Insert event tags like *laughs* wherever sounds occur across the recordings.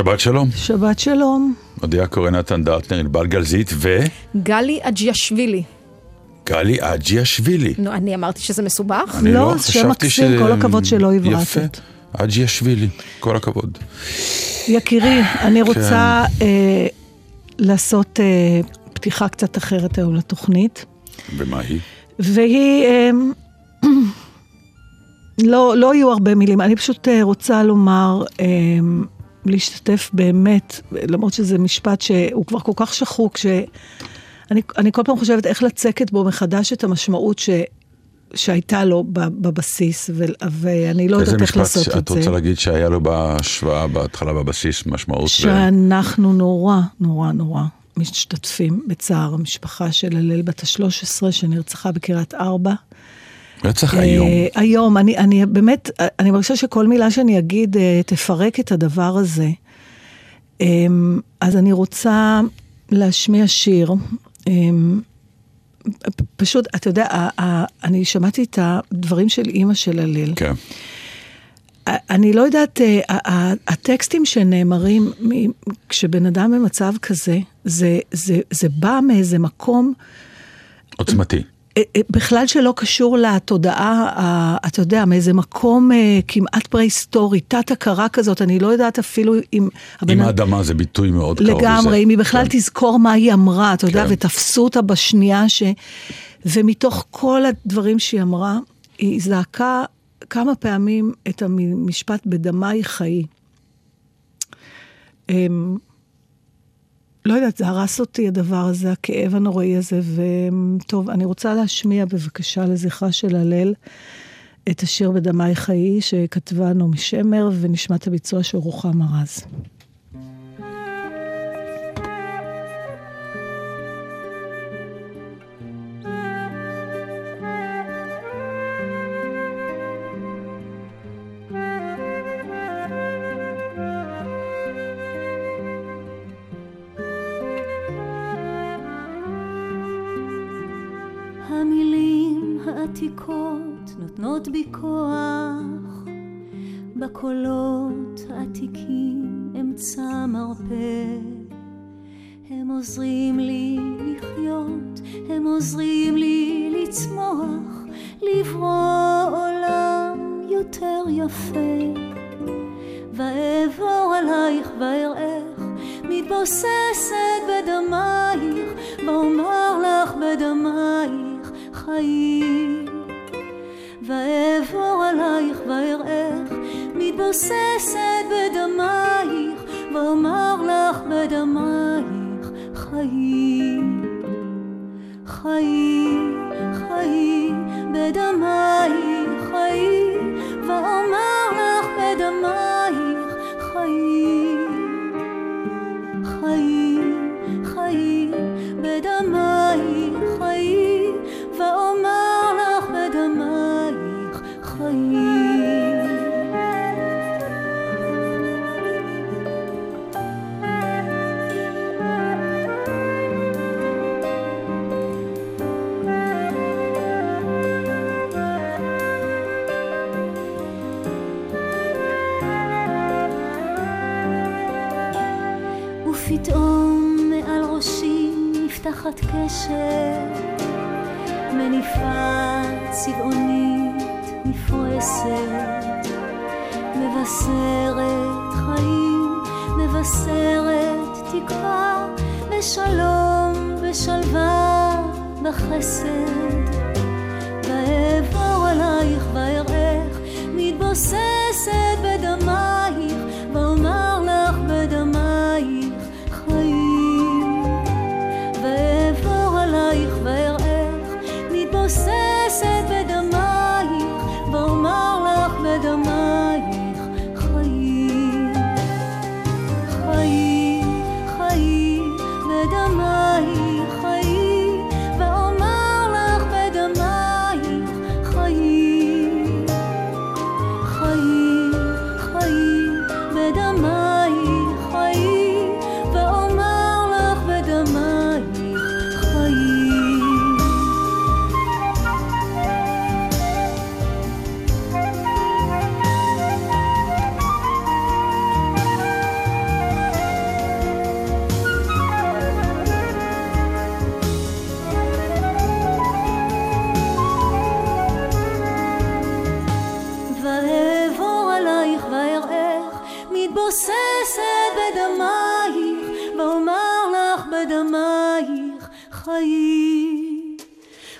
שבת שלום. שבת שלום. הודיעה קורא נתן דרטנר, ענבל גלזית ו... גלי אג'יאשווילי. גלי אג'יאשווילי. נו, אני אמרתי שזה מסובך? אני לא, לא שם מקסים, כל הכבוד שלא יפה, הברטת. אג'יאשווילי, כל הכבוד. יקירי, אני רוצה כן. אה, לעשות אה, פתיחה קצת אחרת היום לתוכנית, ומה היא? והיא... אה, *clears throat* לא, לא יהיו הרבה מילים, אני פשוט אה, רוצה לומר, אה, להשתתף באמת, למרות שזה משפט שהוא כבר כל כך שחוק, שאני אני כל פעם חושבת איך לצקת בו מחדש את המשמעות ש, שהייתה לו בבסיס, ו, ואני לא איזה יודעת איך לעשות משפט את את זה. רוצה להגיד שהיה לו בהשוואה, בהתחלה, בבסיס, משמעות? ו- שאנחנו נורא, נורא, נורא משתתפים בצער המשפחה של הלל בת ה-13 שנרצחה בקריית ארבע. רצח היום. אה, היום, אני, אני באמת, אני מרגישה שכל מילה שאני אגיד אה, תפרק את הדבר הזה. אה, אז אני רוצה להשמיע שיר. פ- פשוט, אתה יודע, אני שמעתי את הדברים של אימא של הלל. כן. אני לא יודעת, אה, הטקסטים שנאמרים כשבן אדם במצב כזה, זה, זה, זה בא מאיזה מקום עוצמתי. אה, אה, בכלל שלא קשור לתודעה, אתה יודע, מאיזה מקום אה, כמעט פרה-היסטורי, תת-הכרה כזאת, אני לא יודעת אפילו אם... אדם- האדמה זה ביטוי מאוד קרוב לזה. לגמרי, אם היא בכלל כן. תזכור מה היא אמרה, אתה יודע, כן. ותפסו אותה בשנייה ש... ומתוך כל הדברים שהיא אמרה, היא זעקה כמה פעמים את המשפט בדמי חיי. לא יודעת, זה הרס אותי הדבר הזה, הכאב הנוראי הזה, וטוב, אני רוצה להשמיע בבקשה לזכרה של הלל את השיר בדמי חיי שכתבה נעמי שמר, ונשמע את הביצוע של רוחמה רז. העתיקות נותנות בי כוח, בקולות העתיקים אמצע מרפא. הם עוזרים לי לחיות, הם עוזרים לי לצמוח, לברוא עולם יותר יפה. ואעבור עלייך ואראך, מתבוססת בדמייך, ואומר לך בדמייך חיים. מתבוססת בדמייך, ואומר לך בדמייך נפתחת קשת, מניפה צבעונית נפרסת, מבשרת חיים, מבשרת תקווה, בשלום, בשלווה, בחסד. ואעבור עלייך ואראך, מתבוססת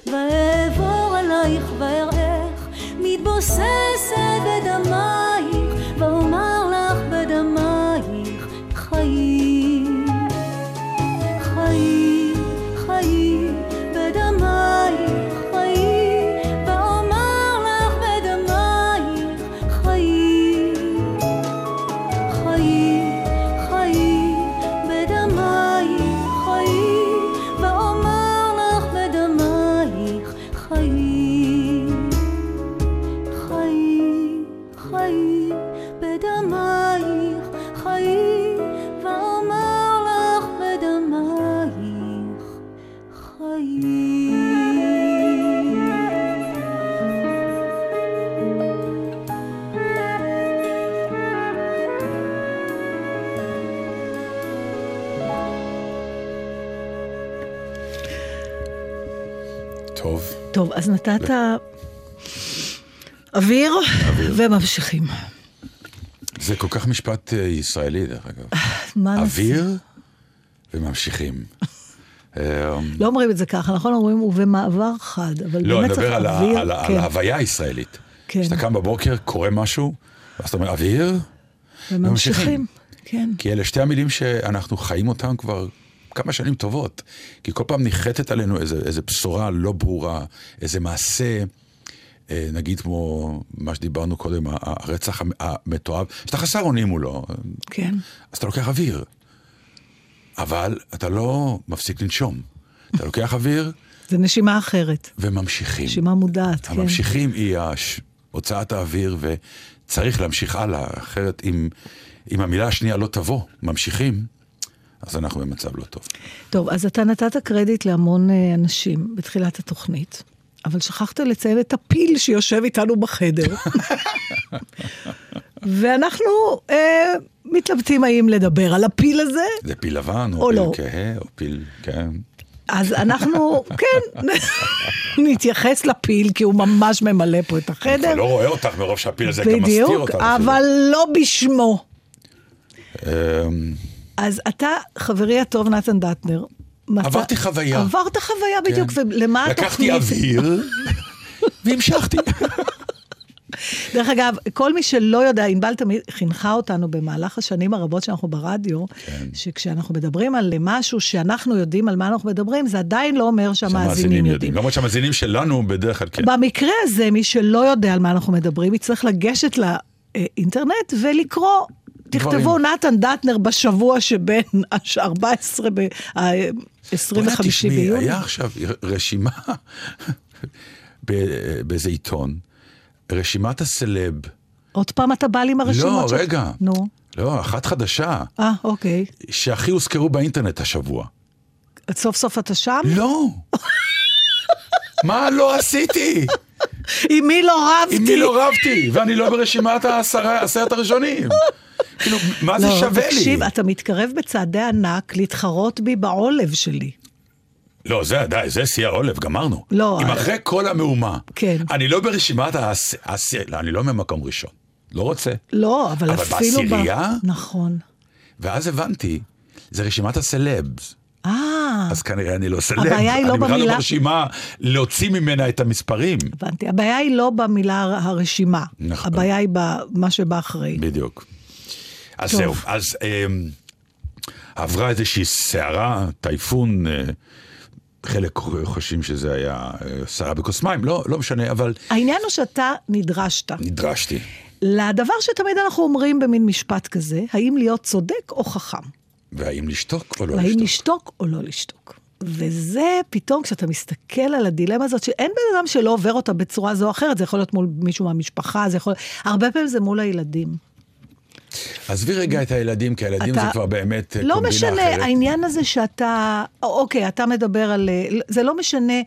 ואעבור עלייך ואראך, מתבוססת אוויר, וממשיכים. זה כל כך משפט אה, ישראלי, דרך אגב. מה נעשה? אוויר וממשיכים. אה, *laughs* לא אומרים את זה ככה, נכון? אומרים ובמעבר חד, אבל לא, אני באמת צריך מדבר על ה- אוויר. על כן, ההוויה הישראלית. כן. כשאתה קם בבוקר, קורה משהו, ואז אתה אומר, אוויר, וממשיכים. כן. כי אלה שתי המילים שאנחנו חיים אותן כבר כמה שנים טובות. כי כל פעם ניחתת עלינו איזה, איזה בשורה לא ברורה, איזה מעשה, אה, נגיד כמו מה שדיברנו קודם, הרצח המ- המתועב, שאתה חסר אונים מולו, כן. אז אתה לוקח אוויר. אבל אתה לא מפסיק לנשום. אתה לוקח אוויר זה נשימה אחרת. וממשיכים. נשימה מודעת, כן. הממשיכים היא הש... הוצאת האוויר, וצריך להמשיך הלאה, אחרת אם, אם המילה השנייה לא תבוא, ממשיכים, אז אנחנו במצב לא טוב. טוב, אז אתה נתת קרדיט להמון אה, אנשים בתחילת התוכנית, אבל שכחת לציין את הפיל שיושב איתנו בחדר. *laughs* ואנחנו אה, מתלבטים האם לדבר על הפיל הזה, זה פיל לבן, או או, לא. פיל כהה, או פיל, כן. אז אנחנו, כן, *laughs* נתייחס לפיל, כי הוא ממש ממלא פה את אני החדר. כבר לא רואה אותך מרוב שהפיל הזה גם מסתיר בדיוק, אותך. אבל לא בשמו. אמ, אז אתה, חברי הטוב נתן דטנר, מת... עברתי חוויה. עברת חוויה בדיוק, כן. ולמה התוכנית? לקחתי אוויר *laughs* והמשכתי. דרך אגב, כל מי שלא יודע, ענבל תמיד חינכה אותנו במהלך השנים הרבות שאנחנו ברדיו, כן. שכשאנחנו מדברים על משהו שאנחנו יודעים על מה אנחנו מדברים, זה עדיין לא אומר שהמאזינים יודעים. למרות שהמאזינים שלנו בדרך כלל כן. במקרה הזה, מי שלא יודע על מה אנחנו מדברים, יצטרך לגשת לאינטרנט ולקרוא תכתבו נתן דטנר בשבוע שבין 14 ב... 25 ביולי. תשמעי, היה עכשיו רשימה באיזה עיתון, רשימת הסלב. עוד פעם אתה בא לי עם לא, הרשימות? שלך? לא, רגע. נו. לא, אחת חדשה. אה, אוקיי. שהכי הוזכרו באינטרנט השבוע. סוף סוף אתה שם? לא. מה לא עשיתי? עם מי לא רבתי? עם מי לא רבתי, ואני לא ברשימת העשרת הראשונים. כאילו, מה זה לא, שווה לי? תקשיב, אתה מתקרב בצעדי ענק להתחרות בי בעולב שלי. לא, זה די, זה שיא העולב, גמרנו. לא, אם אה, אחרי כל המהומה, כן. אני לא ברשימת העש... העש... לא, אני לא ממקום ראשון. לא רוצה. לא, אבל, אבל אפילו... ב- בעשירייה? נכון. ואז הבנתי, זה רשימת הסלבס. אה, אז כנראה אני לא סלב. הבעיה היא לא אני בכלל במילה- לא ברשימה להוציא ממנה את המספרים. הבנתי. הבעיה היא לא במילה הר- הרשימה. נכון. הבעיה היא במה שבא אחרי. בדיוק. אז טוב. זהו, אז אמ, עברה איזושהי סערה, טייפון, אה, חלק חושבים שזה היה אה, סערה בכוס מים, לא, לא משנה, אבל העניין הוא שאתה נדרשת נדרשתי. לדבר שתמיד אנחנו אומרים במין משפט כזה, האם להיות צודק או חכם. והאם לשתוק או לא והאם לשתוק? לשתוק או לא לשתוק. וזה פתאום, כשאתה מסתכל על הדילמה הזאת, שאין בן אדם שלא עובר אותה בצורה זו או אחרת, זה יכול להיות מול מישהו מהמשפחה, זה יכול... הרבה פעמים זה מול הילדים. עזבי רגע את הילדים, כי הילדים אתה- זה כבר באמת אה, לא קומבינה משנה, אחרת. העניין הזה שאתה, אוקיי, אתה מדבר על, זה לא משנה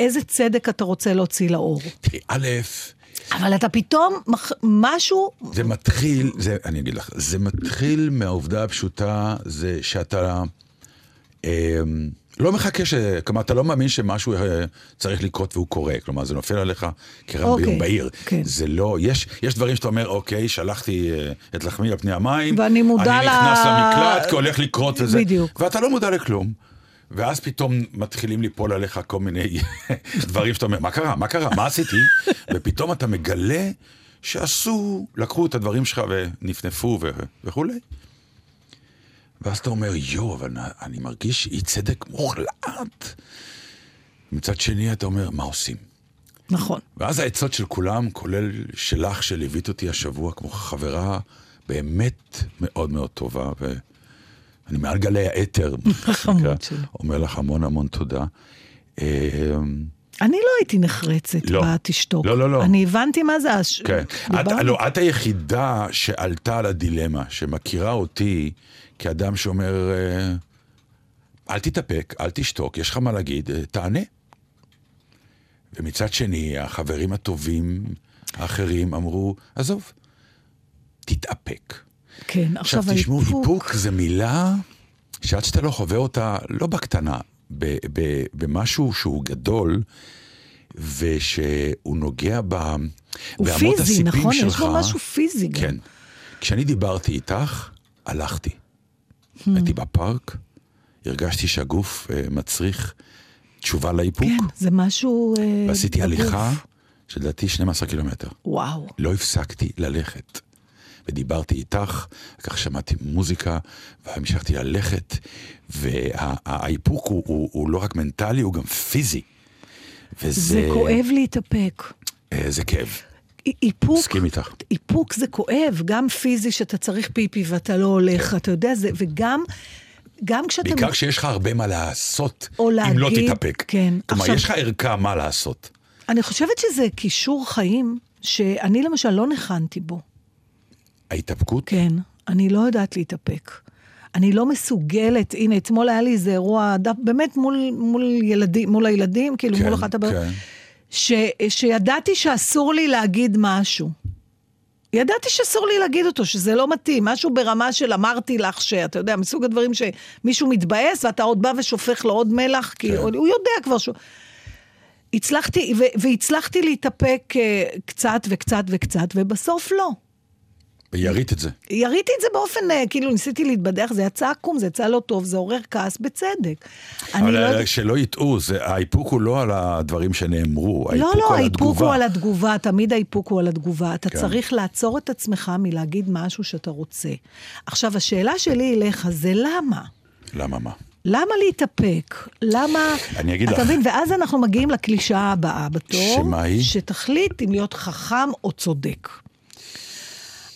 איזה צדק אתה רוצה להוציא לאור. תראי, א', אבל אתה פתאום, מח- משהו, זה מתחיל, זה, אני אגיד לך, זה מתחיל מהעובדה הפשוטה, זה שאתה, אה, לא מחכה ש... כלומר, אתה לא מאמין שמשהו אה, צריך לקרות והוא קורה. כלומר, זה נופל עליך כרם אוקיי, ביום בהיר. כן. זה לא... יש, יש דברים שאתה אומר, אוקיי, שלחתי אה, את לחמי על פני המים. ואני מודע אני ל- נכנס למקלט, כי הולך לקרות וזה. בדיוק. ואתה לא מודע לכלום. ואז פתאום מתחילים ליפול עליך כל מיני *laughs* דברים שאתה אומר, מה קרה? מה קרה? מה עשיתי? *laughs* ופתאום אתה מגלה שעשו, לקחו את הדברים שלך ונפנפו ו- וכולי. ואז אתה אומר, יואו, אבל אני- מרגיש אי צדק מוחלט. מצד שני אתה אומר, מה עושים? נכון. ואז העצות של כולם, כולל שלך שליווית אותי השבוע כמו חברה באמת מאוד מאוד טובה, ואני מעל גלי האתר, חמוד *laughs* שלי. אומר לך המון המון תודה. אה, אני לא הייתי נחרצת לא. בתשתוק. לא, לא, לא. אני הבנתי מה זה. הש- כן. את. לא, את היחידה שעלתה על הדילמה, שמכירה אותי כאדם שאומר, אה, אל תתאפק, אל תשתוק, יש לך מה להגיד, אה, תענה. ומצד שני, החברים הטובים האחרים אמרו, עזוב, תתאפק. כן, עכשיו עכשיו תשמעו, האיפוק. איפוק זה מילה שעד שאתה לא חווה אותה, לא בקטנה, ב- ב- במשהו שהוא גדול, ושהוא נוגע ב... הוא פיזי, נכון? יש שלך. בו משהו פיזי גם. כן. כשאני דיברתי איתך, הלכתי. Hmm. הייתי בפארק, הרגשתי שהגוף אה, מצריך תשובה לאיפוק, כן, זה משהו... אה, ועשיתי בגוף. הליכה שלדעתי 12 קילומטר. וואו. לא הפסקתי ללכת. ודיברתי איתך, כך שמעתי מוזיקה, והמשכתי ללכת, והאיפוק הוא, הוא, הוא לא רק מנטלי, הוא גם פיזי. וזה... זה כואב להתאפק. אה, זה כאב. אי- איפוק, מסכים איתך. איפוק זה כואב, גם פיזי שאתה צריך פיפי ואתה לא הולך, אתה יודע, זה, וגם, גם כשאתה... בעיקר כשיש לך הרבה מה לעשות, או אם לא להגיד, תתאפק. כן. כלומר, עכשיו- יש לך ערכה מה לעשות. אני חושבת שזה כישור חיים שאני למשל לא ניחנתי בו. ההתאפקות, כן, אני לא יודעת להתאפק. אני לא מסוגלת, הנה, אתמול היה לי איזה אירוע, באמת מול, מול ילדים, מול הילדים, כאילו כן, מול אחת הבעיות, כן. ש, שידעתי שאסור לי להגיד משהו. ידעתי שאסור לי להגיד אותו, שזה לא מתאים, משהו ברמה של אמרתי לך שאתה יודע, מסוג הדברים שמישהו מתבאס ואתה עוד בא ושופך לו עוד מלח, כי כן. הוא יודע כבר שהוא... הצלחתי, והצלחתי להתאפק אה, קצת וקצת וקצת, ובסוף לא. וירית את זה. יריתי את זה באופן, אה, כאילו ניסיתי להתבדח, זה יצא עקום, זה יצא לא טוב, זה עורר כעס בצדק. אבל לא... לא יודע- שלא יטעו, האיפוק הוא לא על הדברים שנאמרו, לא, האיפוק לא, הוא על האיפוק התגובה. הוא על התגובה, תמיד האיפוק הוא על התגובה. אתה כן. צריך לעצור את עצמך מלהגיד משהו שאתה רוצה. עכשיו, השאלה שלי אליך זה למה? למה מה? למה להתאפק? למה... אני אגיד אתה לך. מבין? ואז אנחנו מגיעים לקלישאה הבאה בתור. שמה היא? שתחליט אם להיות חכם או צודק.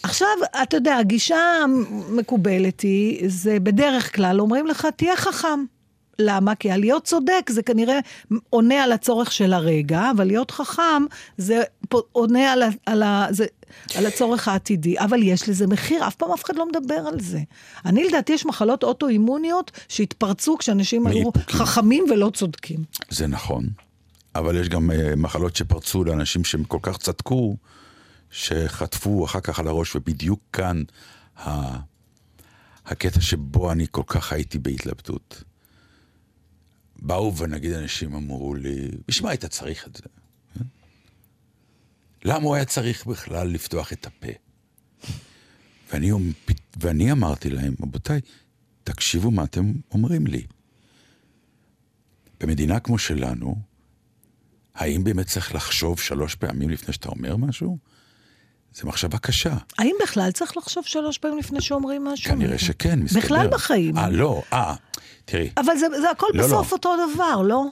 עכשיו, אתה יודע, הגישה המקובלת היא, זה בדרך כלל אומרים לך, תהיה חכם. למה? כי הלהיות צודק זה כנראה עונה על הצורך של הרגע, אבל להיות חכם זה עונה על, ה, על, ה, זה, על הצורך העתידי. אבל יש לזה מחיר, אף פעם אף אחד לא מדבר על זה. אני לדעתי יש מחלות אוטואימוניות שהתפרצו כשאנשים היו. חכמים ולא צודקים. זה נכון, אבל יש גם אה, מחלות שפרצו לאנשים שהם כל כך צדקו, שחטפו אחר כך על הראש, ובדיוק כאן ה... הקטע שבו אני כל כך הייתי בהתלבטות. באו ונגיד אנשים אמרו לי, בשביל מה היית צריך את זה? כן? למה הוא היה צריך בכלל לפתוח את הפה? ואני, ואני אמרתי להם, רבותיי, תקשיבו מה אתם אומרים לי. במדינה כמו שלנו, האם באמת צריך לחשוב שלוש פעמים לפני שאתה אומר משהו? זו מחשבה קשה. האם בכלל צריך לחשוב שלוש פעמים לפני שאומרים משהו? כנראה שכן, מסתבר. בכלל בחיים. אה, לא, אה, תראי. אבל זה, זה הכל לא, בסוף לא. אותו דבר, לא?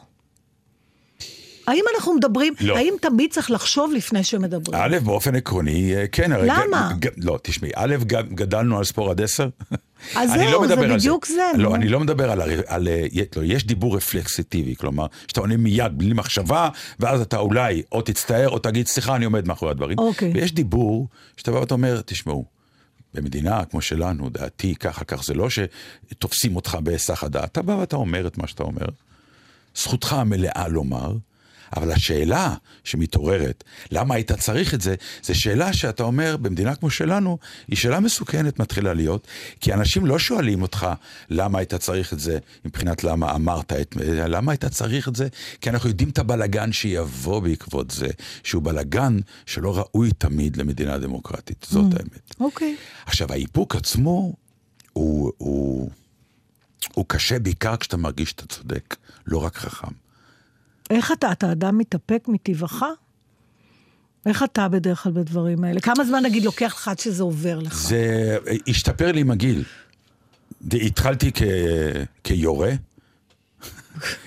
האם אנחנו מדברים, לא. האם תמיד צריך לחשוב לפני שמדברים? א', באופן עקרוני, אה, כן. הרי למה? ג- ג- לא, תשמעי, א', ג- גדלנו על ספור עד עשר. אז זהו, לא זה בדיוק זה, נו. לא, אני לא מדבר על... על אה, לא, יש דיבור רפלקסיטיבי, כלומר, שאתה עונה מיד בלי מחשבה, ואז אתה אולי או תצטער או תגיד, סליחה, אני עומד מאחורי הדברים. אוקיי. ויש דיבור שאתה בא ואתה אומר, תשמעו, במדינה כמו שלנו, דעתי ככה, כך, זה לא שתופסים אותך בהיסח הדעת, אתה בא ואתה אומר את מה שאתה אומר, זכותך המלאה לומר, אבל השאלה שמתעוררת, למה היית צריך את זה, זו שאלה שאתה אומר, במדינה כמו שלנו, היא שאלה מסוכנת מתחילה להיות, כי אנשים לא שואלים אותך למה היית צריך את זה, מבחינת למה אמרת, את, למה היית צריך את זה, כי אנחנו יודעים את הבלגן שיבוא בעקבות זה, שהוא בלגן שלא ראוי תמיד למדינה דמוקרטית, זאת האמת. אוקיי. עכשיו, האיפוק עצמו הוא, הוא, הוא קשה בעיקר כשאתה מרגיש שאתה צודק, לא רק חכם. איך אתה? אתה אדם מתאפק מטבעך? איך אתה בדרך כלל בדברים האלה? כמה זמן נגיד לוקח לך עד שזה עובר לך? זה השתפר לי עם הגיל. התחלתי כ... כיורה,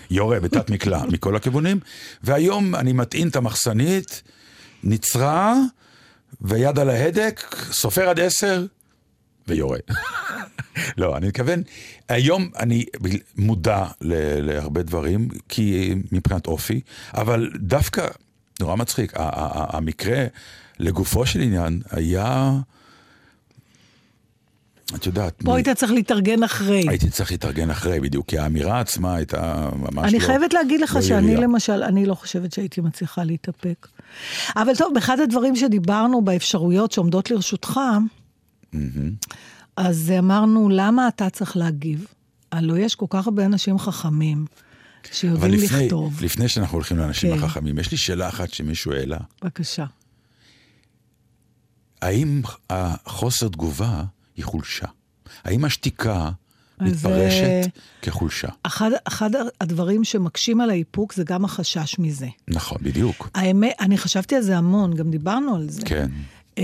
יורה בתת מקלע *laughs* מכל הכיוונים, והיום אני מטעין את המחסנית, נצרה, ויד על ההדק, סופר עד עשר, ויורה. לא, אני מתכוון, היום אני מודע להרבה דברים, כי מבחינת אופי, אבל דווקא, נורא מצחיק, המקרה לגופו של עניין היה, את יודעת, פה מ- היית צריך להתארגן אחרי. הייתי צריך להתארגן אחרי בדיוק, כי האמירה עצמה הייתה ממש אני לא... חייבת להגיד לך לא שאני ירייה. למשל, אני לא חושבת שהייתי מצליחה להתאפק. אבל טוב, באחד הדברים שדיברנו באפשרויות שעומדות לרשותך, אז אמרנו, למה אתה צריך להגיב? הלוא יש כל כך הרבה אנשים חכמים אבל שיודעים לפני, לכתוב. לפני שאנחנו הולכים לאנשים כן. החכמים, יש לי שאלה אחת שמישהו העלה. בבקשה. האם החוסר תגובה היא חולשה? האם השתיקה מתפרשת אה, כחולשה? אחד, אחד הדברים שמקשים על האיפוק זה גם החשש מזה. נכון, בדיוק. האמת, אני חשבתי על זה המון, גם דיברנו על זה. כן. אה,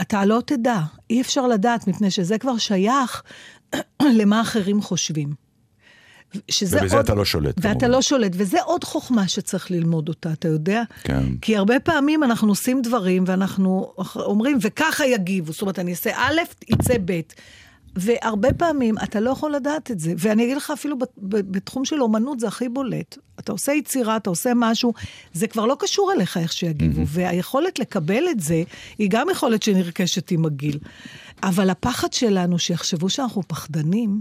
אתה לא תדע, אי אפשר לדעת, מפני שזה כבר שייך *clears throat* למה אחרים חושבים. שזה ובזה אתה לא שולט, ואתה כמובן. לא שולט, וזה עוד חוכמה שצריך ללמוד אותה, אתה יודע? כן. כי הרבה פעמים אנחנו עושים דברים ואנחנו אומרים, וככה יגיבו. זאת אומרת, אני אעשה א', יצא ב'. והרבה פעמים אתה לא יכול לדעת את זה. ואני אגיד לך, אפילו בתחום של אומנות זה הכי בולט. אתה עושה יצירה, אתה עושה משהו, זה כבר לא קשור אליך איך שיגיבו. והיכולת לקבל את זה, היא גם יכולת שנרכשת עם הגיל. אבל הפחד שלנו, שיחשבו שאנחנו פחדנים,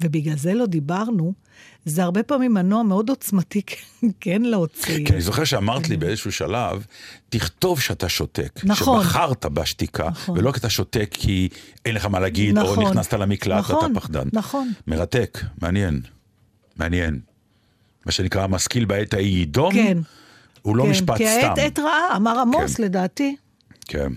ובגלל זה לא דיברנו, זה הרבה פעמים מנוע מאוד עוצמתי *laughs* כן להוציא. כי אני זוכר שאמרת לי באיזשהו שלב, תכתוב שאתה שותק. נכון. שבחרת בשתיקה, נכון. ולא כי אתה שותק כי אין לך מה להגיד, או נכון. נכנסת למקלט נכון, ואתה פחדן. נכון. מרתק, מעניין. מעניין. מה שנקרא, המשכיל בעת ההיא יידום, כן. הוא לא כן, משפט כי סתם. העת עת רעה, אמר עמוס כן. לדעתי. כן.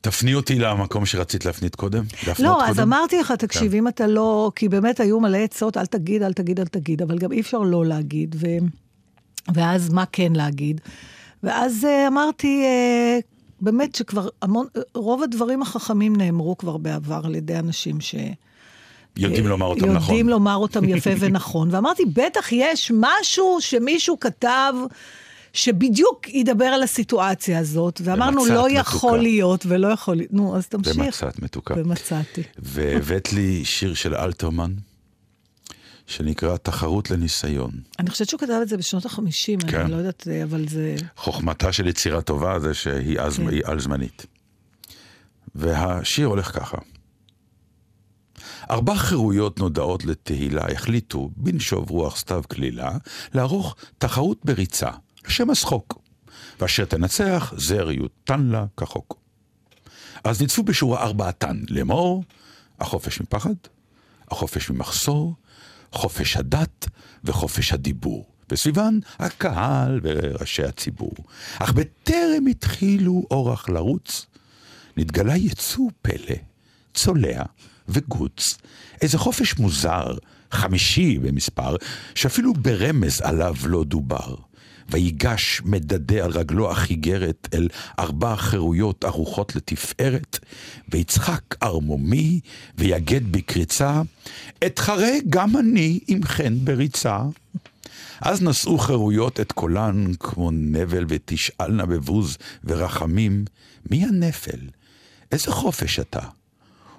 תפני אותי למקום שרצית להפנית קודם. לא, קודם. אז אמרתי לך, תקשיב, כן. אם אתה לא... כי באמת היו מלא עצות, אל תגיד, אל תגיד, אל תגיד, אבל גם אי אפשר לא להגיד, ו... ואז מה כן להגיד? ואז אה, אמרתי, אה, באמת שכבר המון, רוב הדברים החכמים נאמרו כבר בעבר על ידי אנשים ש... יודעים לומר אותם יודעים נכון. לומר אותם יפה ונכון. *laughs* ואמרתי, בטח יש משהו שמישהו כתב שבדיוק ידבר על הסיטואציה הזאת, ואמרנו, לא מתוקה. יכול להיות ולא יכול להיות. נו, אז תמשיך. ומצאת מתוקה. ומצאתי. והבאת לי שיר של אלתרמן, שנקרא תחרות לניסיון. אני חושבת שהוא כתב את זה בשנות החמישים, כן. אני לא יודעת, אבל זה... חוכמתה של יצירה טובה זה שהיא אז- כן. היא על-זמנית. והשיר הולך ככה. ארבע חירויות נודעות לתהילה החליטו, בנשוב רוח סתיו כלילה, לערוך תחרות בריצה, לשם השחוק. ואשר תנצח, זר יותן לה כחוק. אז ניצבו בשורה ארבעתן, לאמור, החופש מפחד, החופש ממחסור, חופש הדת וחופש הדיבור. וסביבן הקהל וראשי הציבור. אך בטרם התחילו אורח לרוץ, נתגלה יצוא פלא, צולע וגוץ. איזה חופש מוזר, חמישי במספר, שאפילו ברמז עליו לא דובר. ויגש מדדה על רגלו החיגרת אל ארבע חירויות ערוכות לתפארת, ויצחק ערמומי, ויגד בקריצה, אתחרה גם אני עמכן בריצה. אז נשאו חירויות את קולן כמו נבל, ותשאלנה בבוז ורחמים, מי הנפל? איזה חופש אתה?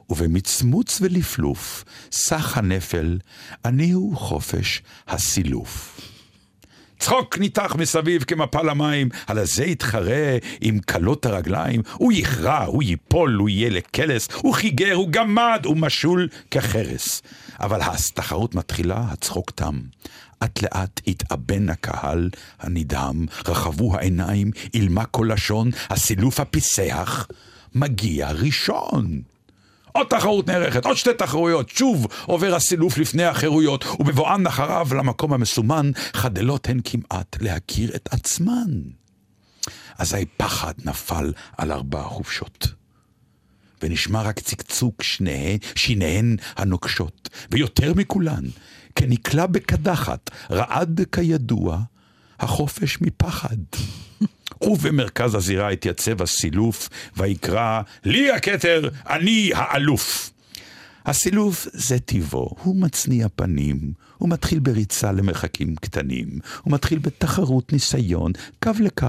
ובמצמוץ ולפלוף, סך הנפל, אני הוא חופש הסילוף. צחוק ניתח מסביב כמפל המים, על הזה יתחרה עם כלות הרגליים, הוא יכרע, הוא ייפול, הוא יהיה לקלס, הוא חיגר, הוא גמד, הוא משול כחרס. אבל התחרות מתחילה, הצחוק תם. אט לאט התאבן הקהל הנדהם, רחבו העיניים, אילמה כל לשון, הסילוף הפיסח, מגיע ראשון. עוד תחרות נערכת, עוד שתי תחרויות, שוב עובר הסילוף לפני החירויות, ובבואן אחריו למקום המסומן, חדלות הן כמעט להכיר את עצמן. אזי פחד נפל על ארבע חופשות. ונשמע רק צקצוק שניהן, שיניהן הנוקשות, ויותר מכולן, כנקלע בקדחת, רעד כידוע, החופש מפחד. ובמרכז הזירה התייצב הסילוף, ויקרא, לי הכתר, אני האלוף. הסילוף זה טיבו, הוא מצניע פנים, הוא מתחיל בריצה למרחקים קטנים, הוא מתחיל בתחרות ניסיון, קו לקו,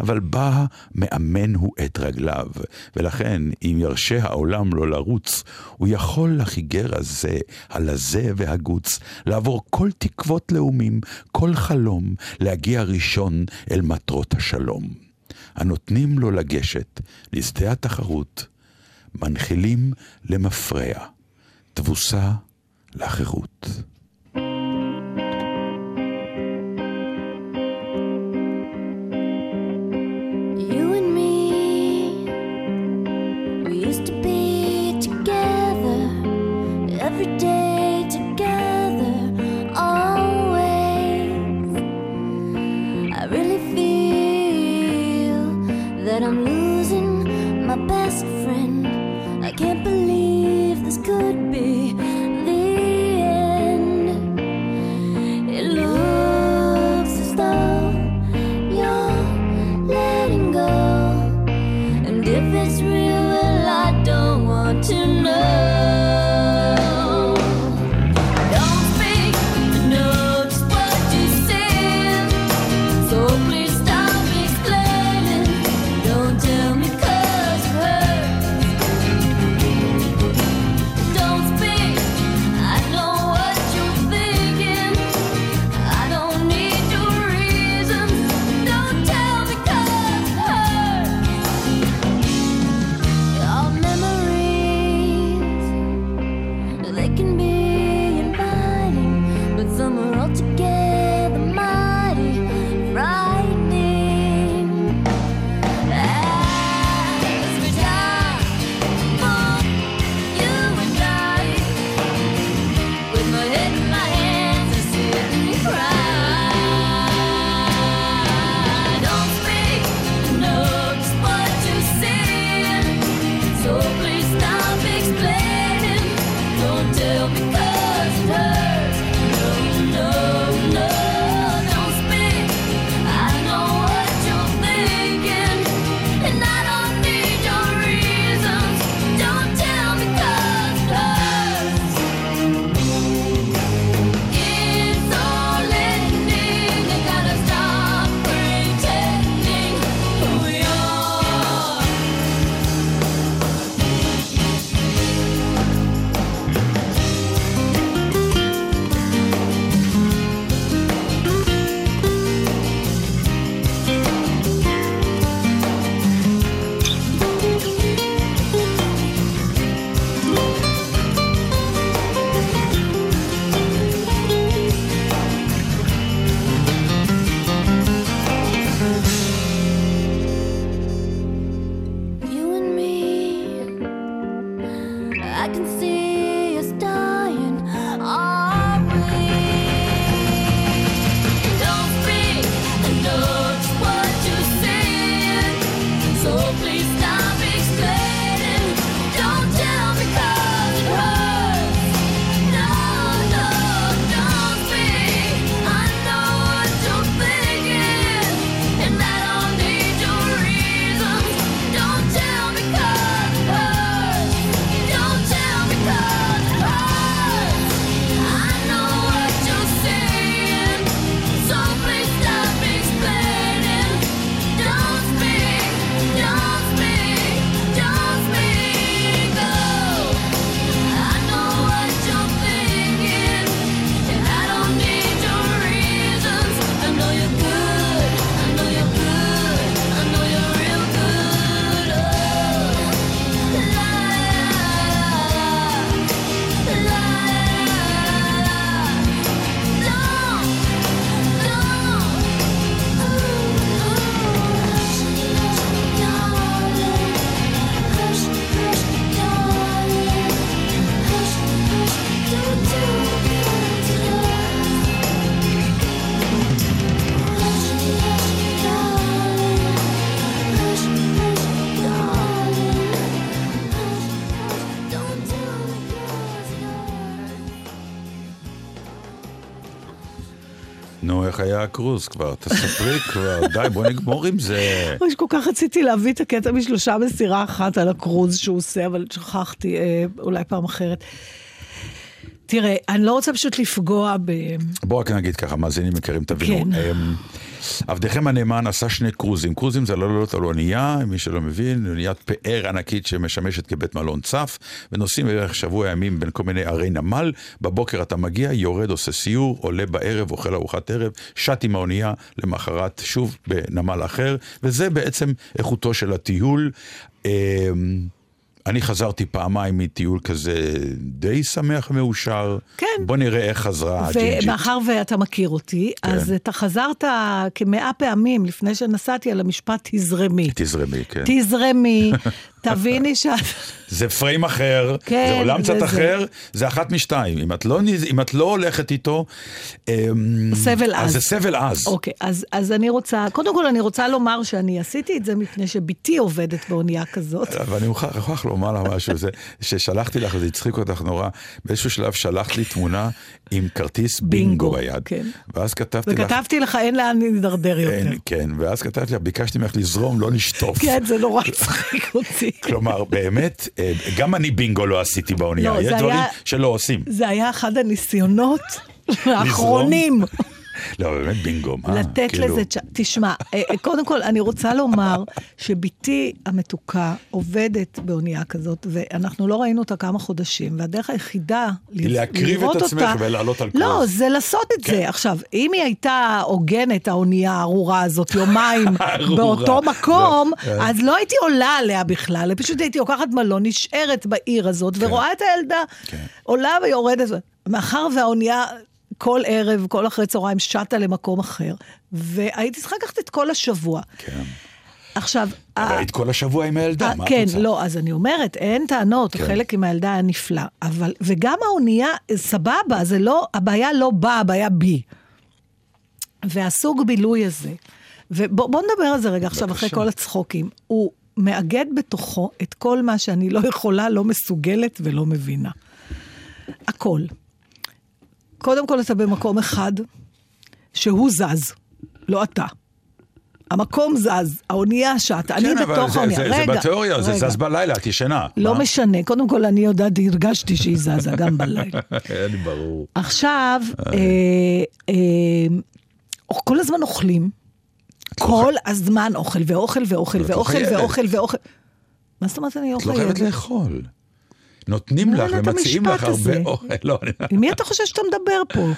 אבל בא מאמן הוא את רגליו, ולכן אם ירשה העולם לו לרוץ, הוא יכול לחיגר הזה, הלזה והגוץ, לעבור כל תקוות לאומים, כל חלום, להגיע ראשון אל מטרות השלום. הנותנים לו לגשת לשדה התחרות, מנחילים למפרע. תבוסה לחירות. 마음을 어떻게 הקרוז כבר? תספרי כבר, די, בוא נגמור עם זה. ממש כל כך רציתי להביא את הקטע משלושה מסירה אחת על הקרוז שהוא עושה, אבל שכחתי, אה, אולי פעם אחרת. תראה, אני לא רוצה פשוט לפגוע ב... בואו רק נגיד ככה, מאזינים יקרים, תבינו. כן. אמ, עבדכם הנאמן עשה שני קרוזים. קרוזים זה לא לעלות על אונייה, מי שלא מבין, אוניית פאר ענקית שמשמשת כבית מלון צף, ונוסעים בערך שבוע ימים בין כל מיני ערי נמל. בבוקר אתה מגיע, יורד, עושה סיור, עולה בערב, אוכל ארוחת ערב, שט עם האונייה, למחרת שוב בנמל אחר, וזה בעצם איכותו של הטיול. אני חזרתי פעמיים מטיול כזה די שמח ומאושר. כן. בוא נראה איך חזרה הג'ינג'ית. ומאחר ואתה מכיר אותי, כן. אז אתה חזרת כמאה פעמים לפני שנסעתי על המשפט תזרמי. תזרמי, כן. תזרמי, תביני שאת... זה פריים אחר, כן, זה עולם קצת. אחר, זה אחת משתיים. אם את לא, אם את לא הולכת איתו... אמ, סבל אז עז. זה סבל עז. אוקיי, אז, אז אני רוצה, קודם כל אני רוצה לומר שאני עשיתי את זה מפני שבתי עובדת באונייה כזאת. *laughs* אבל אני מוכרח לומר לך משהו, זה ששלחתי לך, זה הצחיק אותך נורא, באיזשהו שלב שלחת לי תמונה עם כרטיס בינגו ביד. כן. ואז כתבתי לך... וכתבתי לך, אין לאן להידרדר יותר. כן, ואז כתבתי לך, ביקשתי ממך לזרום, לא לשטוף. כן, זה נורא הצחיק אותי. *laughs* כלומר, באמת, אה, גם אני בינגו לא עשיתי באונייה, לא, יש דברים היה- שלא עושים. זה היה אחד הניסיונות *laughs* האחרונים. לא, באמת בינגו, מה? לתת כאילו, לזה צ'אנס. תשמע, אה, אה, קודם כל, אני רוצה לומר שבתי המתוקה עובדת באונייה כזאת, ואנחנו לא ראינו אותה כמה חודשים, והדרך היחידה היא להקריב לראות את עצמך אותה- ולעלות על לא, קורס. זה לעשות את כן. זה. עכשיו, אם היא הייתה הוגנת, האונייה הארורה הזאת, יומיים. *laughs* באותו מקום, לא, כן. אז לא הייתי עולה עליה בכלל, פשוט הייתי לוקחת מלון, נשארת בעיר הזאת, ורואה את הילדה כן. עולה ויורדת. מאחר והאונייה כל ערב, כל אחרי צהריים, שטה למקום אחר, והייתי צריכה לקחת את כל השבוע. כן. עכשיו... אבל היית כל השבוע עם הילדה, מה את כן, רוצה? לא, אז אני אומרת, אין טענות, כן. חלק עם הילדה היה נפלא. אבל, וגם האונייה, סבבה, זה לא, הבעיה לא בה, הבעיה בי. והסוג בילוי הזה, ובוא נדבר על זה רגע עכשיו, אחרי. כל הצחוקים. הוא מאגד בתוכו את כל מה שאני לא יכולה, לא מסוגלת ולא מבינה. הכל. קודם כל, אתה במקום אחד שהוא זז, לא אתה. המקום זז, האונייה שטה, אני כן, אבל בתוך זה- האונייה. זה- זה רגע, בתיאוריה, זה רגע. זז בלילה, את ישנה. לא מה? משנה, קודם כל אני יודעת, הרגשתי שהיא זזה גם בלילה. *laughs* היה לי ברור. עכשיו, אה, אה, כל הזמן אוכלים, כל הזמן אוכל ואוכל ואוכל אבל לא ואוכל. ואוכל ואוכל. מה זאת אומרת אני לא את לא חייבת? לאכול. נותנים לא לך את ומציעים לך הרבה. אוכל. לא, עם מי אתה חושב שאתה מדבר פה? עם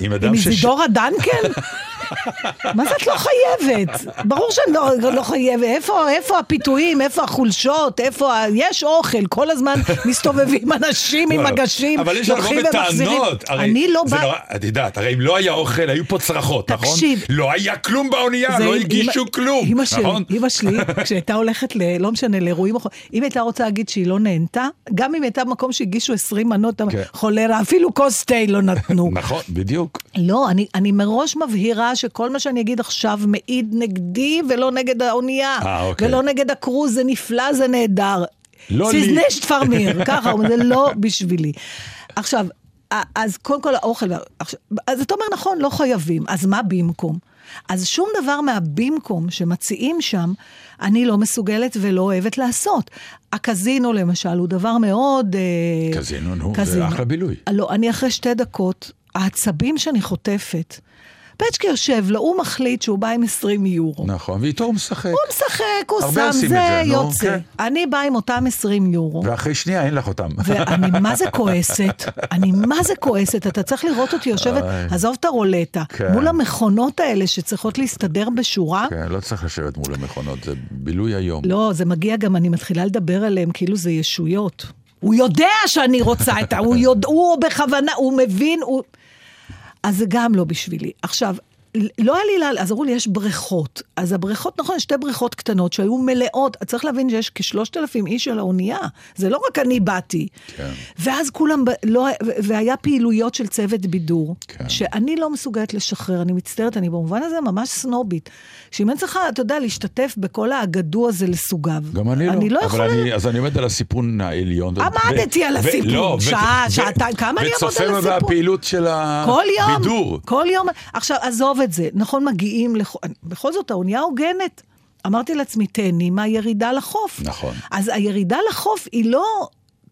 עם אדם ש... איזידורה דנקל? *laughs* מה זה את לא חייבת? ברור שאני לא, לא חייבת. איפה, איפה הפיתויים? איפה החולשות? איפה ה... יש אוכל, כל הזמן *laughs* מסתובבים אנשים עם לא, לא. מגשים, אבל יש לבוא. בטענות. אני לא. נורא- את יודעת, הרי אם לא היה אוכל, היו פה צרחות, נכון? תקשיב. לא היה כלום באונייה, לא עם- הגישו כלום, נכון? אמא שלי, *laughs* כשהייתה הולכת. לא משנה, לאירועים, אחר- אם הייתה רוצה להגיד שהיא לא נהנתה, גם אם הייתה במקום שהגישו 20 מנות, כן. חולרה, אפילו כוס תה לא נתנו. *laughs* נכון, בדיוק. לא, אני, אני מראש מבהירה שכל מה שאני אגיד עכשיו מעיד נגדי ולא נגד האונייה. אה, אוקיי. ולא נגד הקרוז, זה נפלא, זה נהדר. לא לי. סיזנשט פרמיר, *laughs* ככה, זה לא בשבילי. עכשיו, אז קודם כל האוכל, אז אתה אומר, נכון, לא חייבים, אז מה במקום? אז שום דבר מהבמקום שמציעים שם, אני לא מסוגלת ולא אוהבת לעשות. הקזינו למשל הוא דבר מאוד... אה, קזינו, נו, זה אחלה בילוי. לא, אני אחרי שתי דקות, העצבים שאני חוטפת, פצ'קי יושב לו, הוא מחליט שהוא בא עם 20 יורו. נכון, ואיתו הוא משחק. הוא משחק, הוא שם, זה זה, נו, יוצא. כן. אני באה עם אותם 20 יורו. ואחרי שנייה אין לך אותם. ואני מה זה *laughs* כועסת, אני מה זה כועסת, אתה צריך לראות אותי יושבת. עזוב את הרולטה, כן. מול המכונות האלה שצריכות להסתדר בשורה. כן, לא צריך לשבת מול המכונות, זה בילוי היום. לא, זה מגיע גם, אני מתחילה לדבר עליהם כאילו זה ישויות. הוא יודע שאני רוצה את ה... הוא יודע, הוא בכוונה, הוא מבין, הוא... אז זה גם לא בשבילי. עכשיו, לא היה לי לאן, אז אמרו לי, יש בריכות. אז הבריכות, נכון, שתי בריכות קטנות שהיו מלאות, צריך להבין שיש כשלושת אלפים איש על האונייה. זה לא רק אני באתי. כן. ואז כולם, ב- לא, והיה פעילויות של צוות בידור, כן. שאני לא מסוגלת לשחרר, אני מצטערת, אני במובן הזה ממש סנובית. שאם אני צריכה, אתה יודע, להשתתף בכל האגדו הזה לסוגיו. גם אני לא. אני לא אבל יכולה... אני, אז אני עומד על הסיפון העליון. עמדתי ו- על ו- הסיפון. לא, ו- שעה, ו- שעתיים, כמה אני אעמוד על וצופה הסיפון? בפעילות של כל יום, הבידור. כל יום. עכשיו, עזוב את זה. נכון, מגיעים, לכ... בכל זאת, האונייה הוגנת. אמרתי לעצמי, תהני מהירידה לחוף. נכון. אז הירידה לחוף היא לא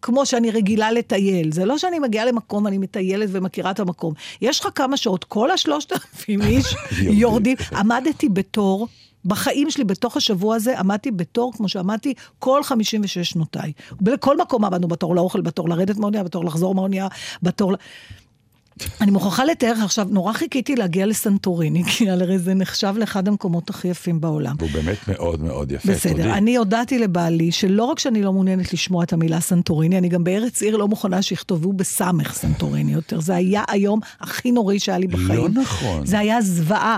כמו שאני רגילה לטייל. זה לא שאני מגיעה למקום, אני מטיילת ומכירה את המקום. יש לך כמה שעות, כל השלושת אלפים *laughs* איש. יורדים. עמדתי בתור. בחיים שלי, בתוך השבוע הזה, עמדתי בתור, כמו שעמדתי, כל 56 שנותיי. בכל מקום עמדנו בתור לאוכל, בתור לרדת מהאונייה, בתור לחזור מהאונייה, בתור... אני מוכרחה לתאר לך עכשיו, נורא חיכיתי להגיע לסנטוריני, *laughs* כי הרי זה נחשב לאחד המקומות הכי יפים בעולם. והוא באמת מאוד מאוד יפה, תודי. בסדר, אני הודעתי לבעלי שלא רק שאני לא מעוניינת לשמוע את המילה סנטוריני, אני גם בארץ עיר לא מוכנה שיכתבו בסמך סנטוריני יותר. זה היה היום הכי נוראי שהיה לי בחיים. לא נכון. זה היה זוועה.